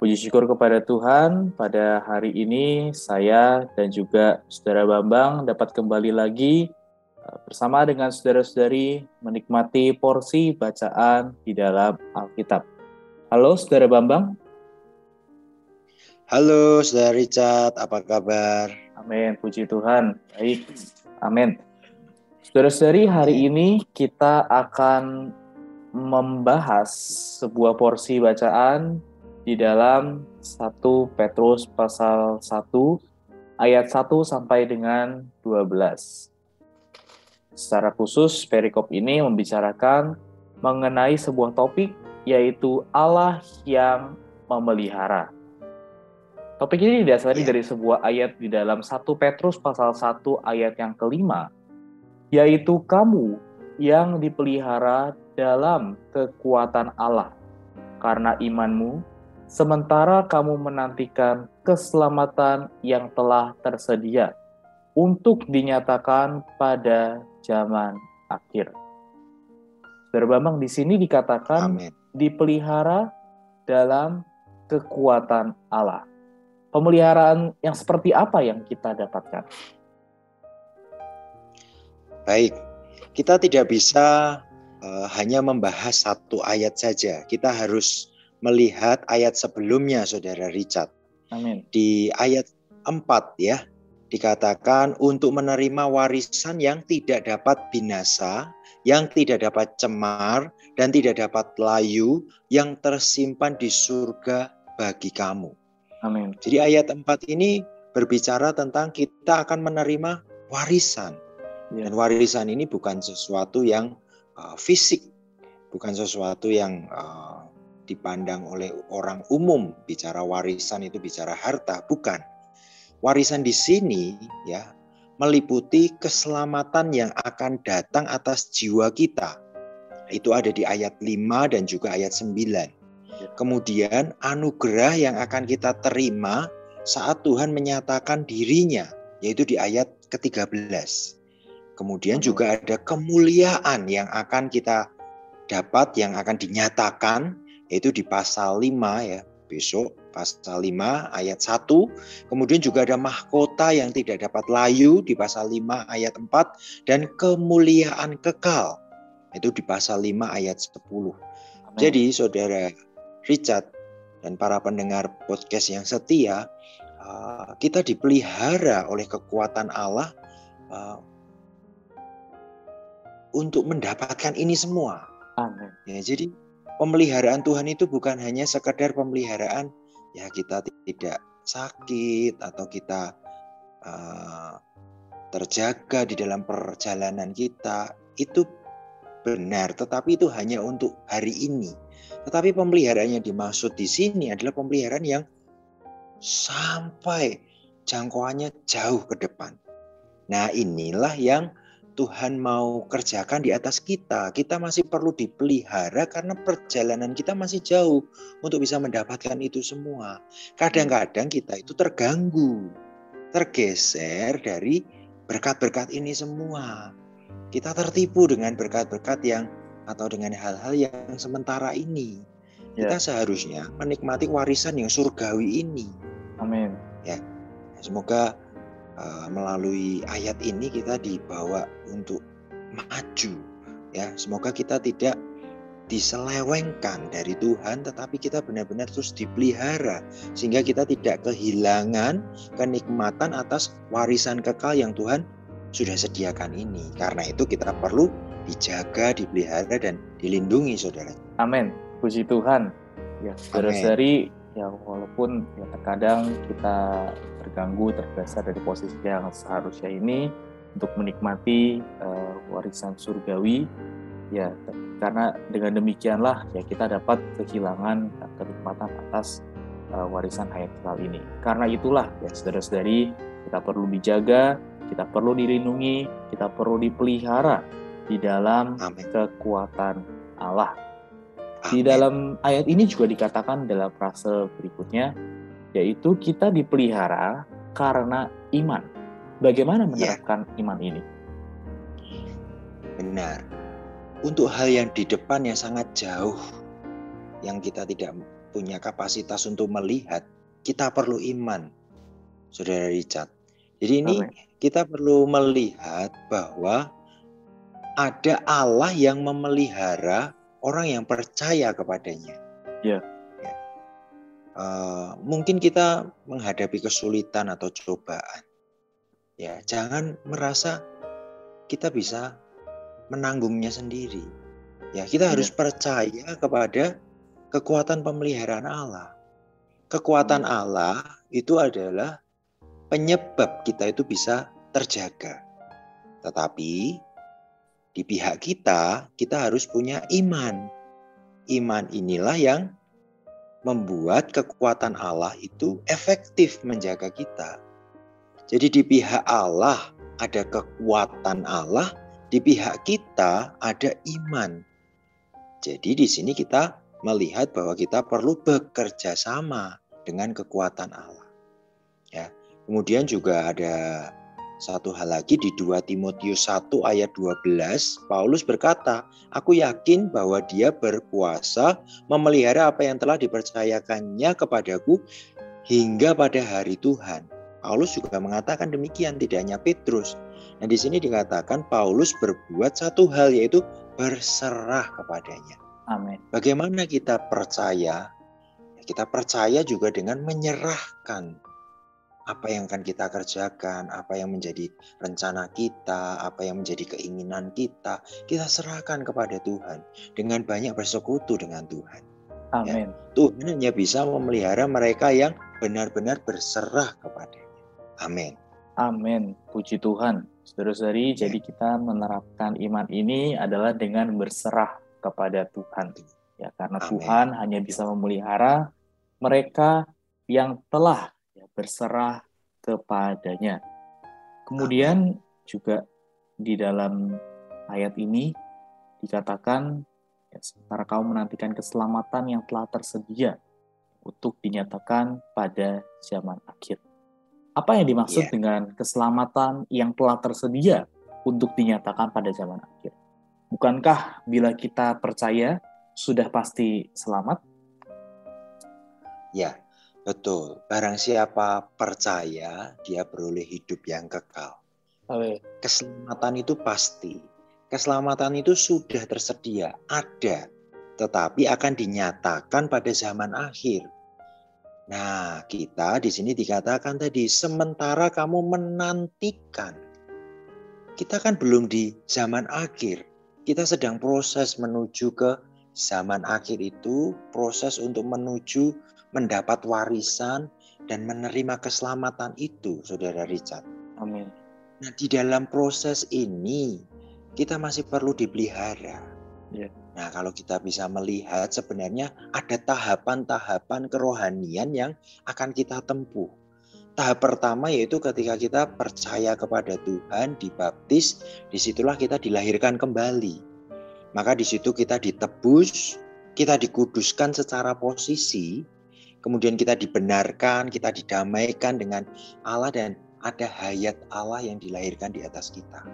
Puji syukur kepada Tuhan, pada hari ini saya dan juga Saudara Bambang dapat kembali lagi eh, bersama dengan saudara-saudari menikmati porsi bacaan di dalam Alkitab. Halo Saudara Bambang. Halo Saudara Richard, apa kabar? Amin, puji Tuhan. Baik, amin. Saudara-saudari, hari ini kita akan membahas sebuah porsi bacaan di dalam 1 Petrus pasal 1 ayat 1 sampai dengan 12. Secara khusus perikop ini membicarakan mengenai sebuah topik yaitu Allah yang memelihara. Topik ini didasari ya. dari sebuah ayat di dalam 1 Petrus pasal 1 ayat yang kelima, yaitu kamu yang dipelihara dalam kekuatan Allah, karena imanmu sementara kamu menantikan keselamatan yang telah tersedia untuk dinyatakan pada zaman akhir. Saudara Bambang di sini dikatakan Amen. dipelihara dalam kekuatan Allah. Pemeliharaan yang seperti apa yang kita dapatkan? Baik, kita tidak bisa uh, hanya membahas satu ayat saja. Kita harus melihat ayat sebelumnya Saudara Richard. Amin. Di ayat 4 ya, dikatakan untuk menerima warisan yang tidak dapat binasa, yang tidak dapat cemar dan tidak dapat layu yang tersimpan di surga bagi kamu. Amin. Jadi ayat 4 ini berbicara tentang kita akan menerima warisan. Ya. Dan warisan ini bukan sesuatu yang uh, fisik, bukan sesuatu yang uh, dipandang oleh orang umum bicara warisan itu bicara harta, bukan. Warisan di sini ya meliputi keselamatan yang akan datang atas jiwa kita. Itu ada di ayat 5 dan juga ayat 9. Kemudian anugerah yang akan kita terima saat Tuhan menyatakan dirinya, yaitu di ayat ke-13. Kemudian juga ada kemuliaan yang akan kita dapat, yang akan dinyatakan yaitu di pasal 5 ya besok pasal 5 ayat 1 kemudian juga ada mahkota yang tidak dapat layu di pasal 5 ayat 4 dan kemuliaan kekal itu di pasal 5 ayat 10 Amen. jadi saudara Richard dan para pendengar podcast yang setia uh, kita dipelihara oleh kekuatan Allah uh, untuk mendapatkan ini semua Amin. ya jadi pemeliharaan Tuhan itu bukan hanya sekedar pemeliharaan ya kita tidak sakit atau kita uh, terjaga di dalam perjalanan kita itu benar. Tetapi itu hanya untuk hari ini. Tetapi pemeliharaan yang dimaksud di sini adalah pemeliharaan yang sampai jangkauannya jauh ke depan. Nah inilah yang Tuhan mau kerjakan di atas kita. Kita masih perlu dipelihara karena perjalanan kita masih jauh untuk bisa mendapatkan itu semua. Kadang-kadang kita itu terganggu, tergeser dari berkat-berkat ini semua. Kita tertipu dengan berkat-berkat yang atau dengan hal-hal yang sementara ini. Kita ya. seharusnya menikmati warisan yang surgawi ini. Amin. Ya. Semoga Eh, melalui ayat ini kita dibawa untuk maju ya. Semoga kita tidak diselewengkan dari Tuhan tetapi kita benar-benar terus dipelihara sehingga kita tidak kehilangan kenikmatan atas warisan kekal yang Tuhan sudah sediakan ini. Karena itu kita perlu dijaga dipelihara dan dilindungi saudara. Amin. Puji Tuhan. Ya saudara-saudari ya walaupun ya terkadang kita terganggu tergeser dari posisi yang seharusnya ini untuk menikmati uh, warisan surgawi ya karena dengan demikianlah ya kita dapat kehilangan kenikmatan atas uh, warisan hayat kekal ini. Karena itulah ya saudara-saudari kita perlu dijaga, kita perlu dilindungi, kita perlu dipelihara di dalam Amen. kekuatan Allah. Di dalam ayat ini juga dikatakan dalam frase berikutnya, yaitu kita dipelihara karena iman. Bagaimana ya. menerapkan yeah. iman ini? Benar. Untuk hal yang di depan yang sangat jauh, yang kita tidak punya kapasitas untuk melihat, kita perlu iman, Saudara Richard. Jadi ini Amen. kita perlu melihat bahwa ada Allah yang memelihara orang yang percaya kepadanya. Ya. ya. Uh, mungkin kita menghadapi kesulitan atau cobaan. Ya, jangan merasa kita bisa menanggungnya sendiri. Ya, kita ya. harus percaya kepada kekuatan pemeliharaan Allah. Kekuatan hmm. Allah itu adalah penyebab kita itu bisa terjaga. Tetapi di pihak kita, kita harus punya iman. Iman inilah yang membuat kekuatan Allah itu efektif menjaga kita. Jadi di pihak Allah ada kekuatan Allah, di pihak kita ada iman. Jadi di sini kita melihat bahwa kita perlu bekerja sama dengan kekuatan Allah. Ya. Kemudian juga ada satu hal lagi di 2 Timotius 1 ayat 12, Paulus berkata, Aku yakin bahwa dia berkuasa memelihara apa yang telah dipercayakannya kepadaku hingga pada hari Tuhan. Paulus juga mengatakan demikian, tidak hanya Petrus. Nah di sini dikatakan Paulus berbuat satu hal yaitu berserah kepadanya. Amin. Bagaimana kita percaya? Kita percaya juga dengan menyerahkan apa yang akan kita kerjakan, apa yang menjadi rencana kita, apa yang menjadi keinginan kita, kita serahkan kepada Tuhan dengan banyak bersekutu dengan Tuhan. Ya, Amin. Ya, Tuhan hanya bisa memelihara mereka yang benar-benar berserah kepadanya. Amin. Amin. Puji Tuhan. Saudara-saudari, ya. jadi kita menerapkan iman ini adalah dengan berserah kepada Tuhan. Ya, karena Amen. Tuhan hanya bisa memelihara mereka yang telah berserah kepadanya. Kemudian juga di dalam ayat ini dikatakan ya, sementara kamu menantikan keselamatan yang telah tersedia untuk dinyatakan pada zaman akhir. Apa yang dimaksud yeah. dengan keselamatan yang telah tersedia untuk dinyatakan pada zaman akhir? Bukankah bila kita percaya sudah pasti selamat? Ya, betul. Barang siapa percaya, dia beroleh hidup yang kekal. Oke. Keselamatan itu pasti. Keselamatan itu sudah tersedia, ada, tetapi akan dinyatakan pada zaman akhir. Nah, kita di sini dikatakan tadi, sementara kamu menantikan. Kita kan belum di zaman akhir. Kita sedang proses menuju ke zaman akhir itu, proses untuk menuju mendapat warisan dan menerima keselamatan itu, Saudara Richard. Amin. Nah, di dalam proses ini, kita masih perlu dipelihara. Yeah. Nah, kalau kita bisa melihat sebenarnya ada tahapan-tahapan kerohanian yang akan kita tempuh. Tahap pertama yaitu ketika kita percaya kepada Tuhan, dibaptis, di situlah kita dilahirkan kembali. Maka di situ kita ditebus, kita dikuduskan secara posisi, kemudian kita dibenarkan, kita didamaikan dengan Allah dan ada hayat Allah yang dilahirkan di atas kita.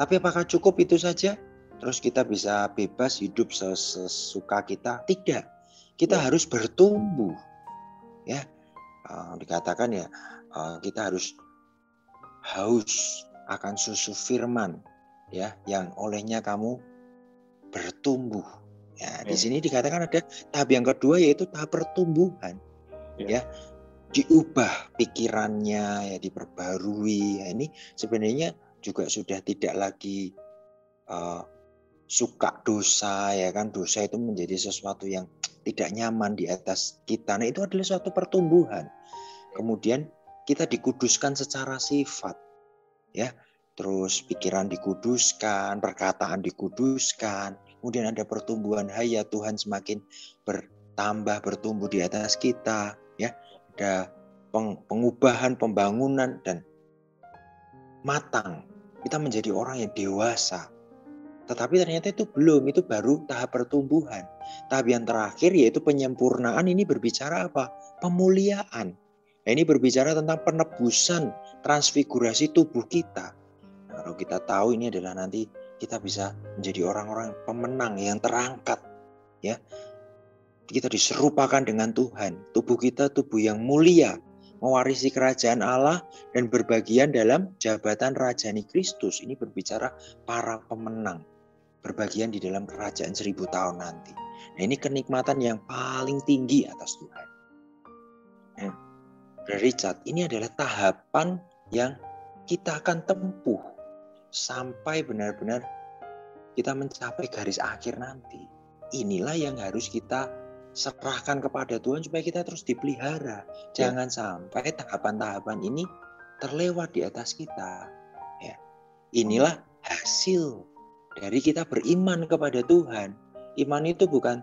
Tapi apakah cukup itu saja? terus kita bisa bebas hidup sesuka kita tidak kita ya. harus bertumbuh ya uh, dikatakan ya uh, kita harus haus akan susu firman ya yang olehnya kamu bertumbuh ya, ya. di sini dikatakan ada tahap yang kedua yaitu tahap pertumbuhan ya, ya diubah pikirannya ya diperbarui ya, ini sebenarnya juga sudah tidak lagi uh, suka dosa ya kan dosa itu menjadi sesuatu yang tidak nyaman di atas kita. Nah itu adalah suatu pertumbuhan. Kemudian kita dikuduskan secara sifat ya. Terus pikiran dikuduskan, perkataan dikuduskan, kemudian ada pertumbuhan hayat Tuhan semakin ber, tambah bertumbuh di atas kita, ya. Ada pengubahan, pembangunan dan matang. Kita menjadi orang yang dewasa. Tetapi ternyata itu belum, itu baru tahap pertumbuhan. Tahap yang terakhir yaitu penyempurnaan ini berbicara apa? Pemuliaan. Nah, ini berbicara tentang penebusan, transfigurasi tubuh kita. Nah, kalau kita tahu ini adalah nanti kita bisa menjadi orang-orang pemenang yang terangkat, ya. Kita diserupakan dengan Tuhan. Tubuh kita tubuh yang mulia, mewarisi kerajaan Allah dan berbagian dalam jabatan rajani Kristus. Ini berbicara para pemenang, berbagian di dalam kerajaan seribu tahun nanti. Nah ini kenikmatan yang paling tinggi atas Tuhan. Nah, Richard, ini adalah tahapan yang kita akan tempuh sampai benar-benar kita mencapai garis akhir nanti. Inilah yang harus kita serahkan kepada Tuhan supaya kita terus dipelihara. Ya. Jangan sampai tahapan-tahapan ini terlewat di atas kita. Ya. Inilah hasil dari kita beriman kepada Tuhan. Iman itu bukan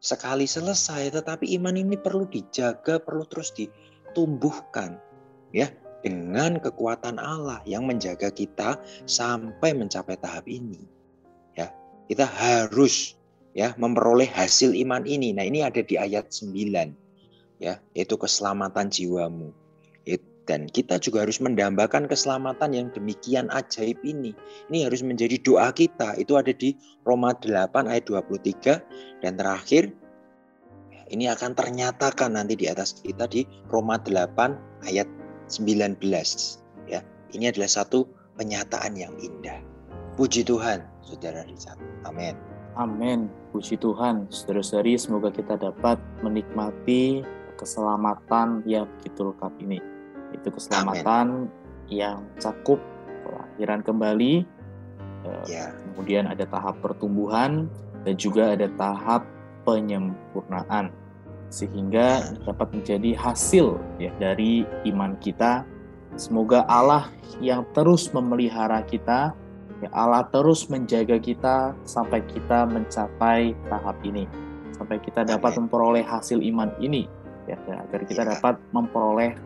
sekali selesai, tetapi iman ini perlu dijaga, perlu terus ditumbuhkan, ya, dengan kekuatan Allah yang menjaga kita sampai mencapai tahap ini. Ya, kita harus ya memperoleh hasil iman ini. Nah, ini ada di ayat 9 ya, yaitu keselamatan jiwamu. Dan kita juga harus mendambakan keselamatan yang demikian ajaib ini. Ini harus menjadi doa kita. Itu ada di Roma 8 ayat 23 dan terakhir ini akan ternyatakan nanti di atas kita di Roma 8 ayat 19 ya. Ini adalah satu penyataan yang indah. Puji Tuhan, Saudara Richard. Amin. Amin. Puji Tuhan. Saudara-saudari, semoga kita dapat menikmati keselamatan yang begitu lengkap ini. Itu keselamatan Amen. yang cakup kelahiran kembali, yeah. kemudian ada tahap pertumbuhan, dan juga ada tahap penyempurnaan. Sehingga dapat menjadi hasil ya dari iman kita. Semoga Allah yang terus memelihara kita, Ya Allah terus menjaga kita sampai kita mencapai tahap ini, sampai kita dapat Amen. memperoleh hasil iman ini, ya, agar kita ya. dapat memperoleh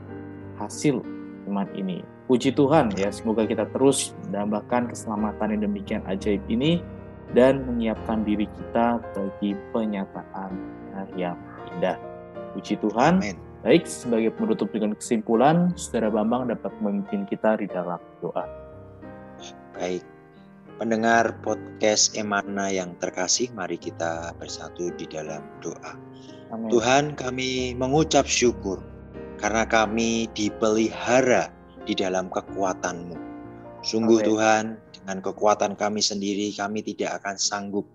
hasil iman ini. Puji Tuhan ya, semoga kita terus mendambakan keselamatan yang demikian ajaib ini dan menyiapkan diri kita bagi penyataan yang indah. Puji Tuhan. Amen. Baik, sebagai penutup dengan kesimpulan, Saudara Bambang dapat memimpin kita di dalam doa. Baik, Pendengar podcast Emana yang terkasih, mari kita bersatu di dalam doa. Amin. Tuhan, kami mengucap syukur karena kami dipelihara di dalam kekuatan-Mu. Sungguh Amin. Tuhan, dengan kekuatan kami sendiri, kami tidak akan sanggup.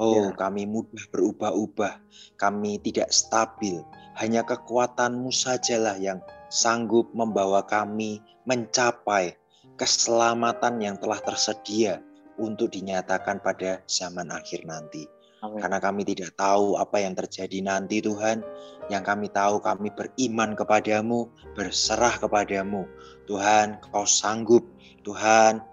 Oh, ya. kami mudah berubah-ubah, kami tidak stabil. Hanya kekuatan-Mu sajalah yang sanggup membawa kami mencapai keselamatan yang telah tersedia untuk dinyatakan pada zaman akhir nanti. Amin. Karena kami tidak tahu apa yang terjadi nanti Tuhan. Yang kami tahu kami beriman kepadamu, berserah kepadamu. Tuhan kau sanggup, Tuhan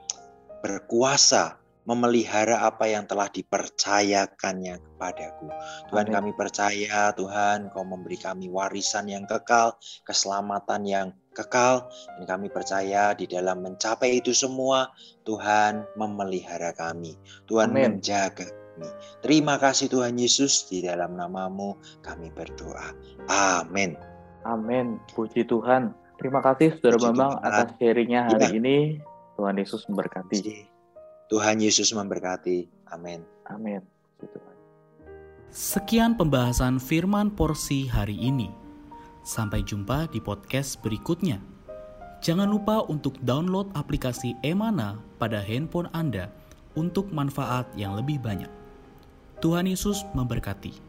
berkuasa memelihara apa yang telah dipercayakannya kepadaku. Tuhan Amin. kami percaya Tuhan kau memberi kami warisan yang kekal, keselamatan yang kekal dan kami percaya di dalam mencapai itu semua Tuhan memelihara kami. Tuhan Amen. menjaga kami. Terima kasih Tuhan Yesus di dalam namamu kami berdoa. Amin. Amin. Puji Tuhan. Terima kasih Saudara Bambang atas sharingnya hari ya. ini. Tuhan Yesus memberkati. Tuhan Yesus memberkati. Amin. Amin. Sekian pembahasan firman porsi hari ini. Sampai jumpa di podcast berikutnya. Jangan lupa untuk download aplikasi Emana pada handphone Anda untuk manfaat yang lebih banyak. Tuhan Yesus memberkati.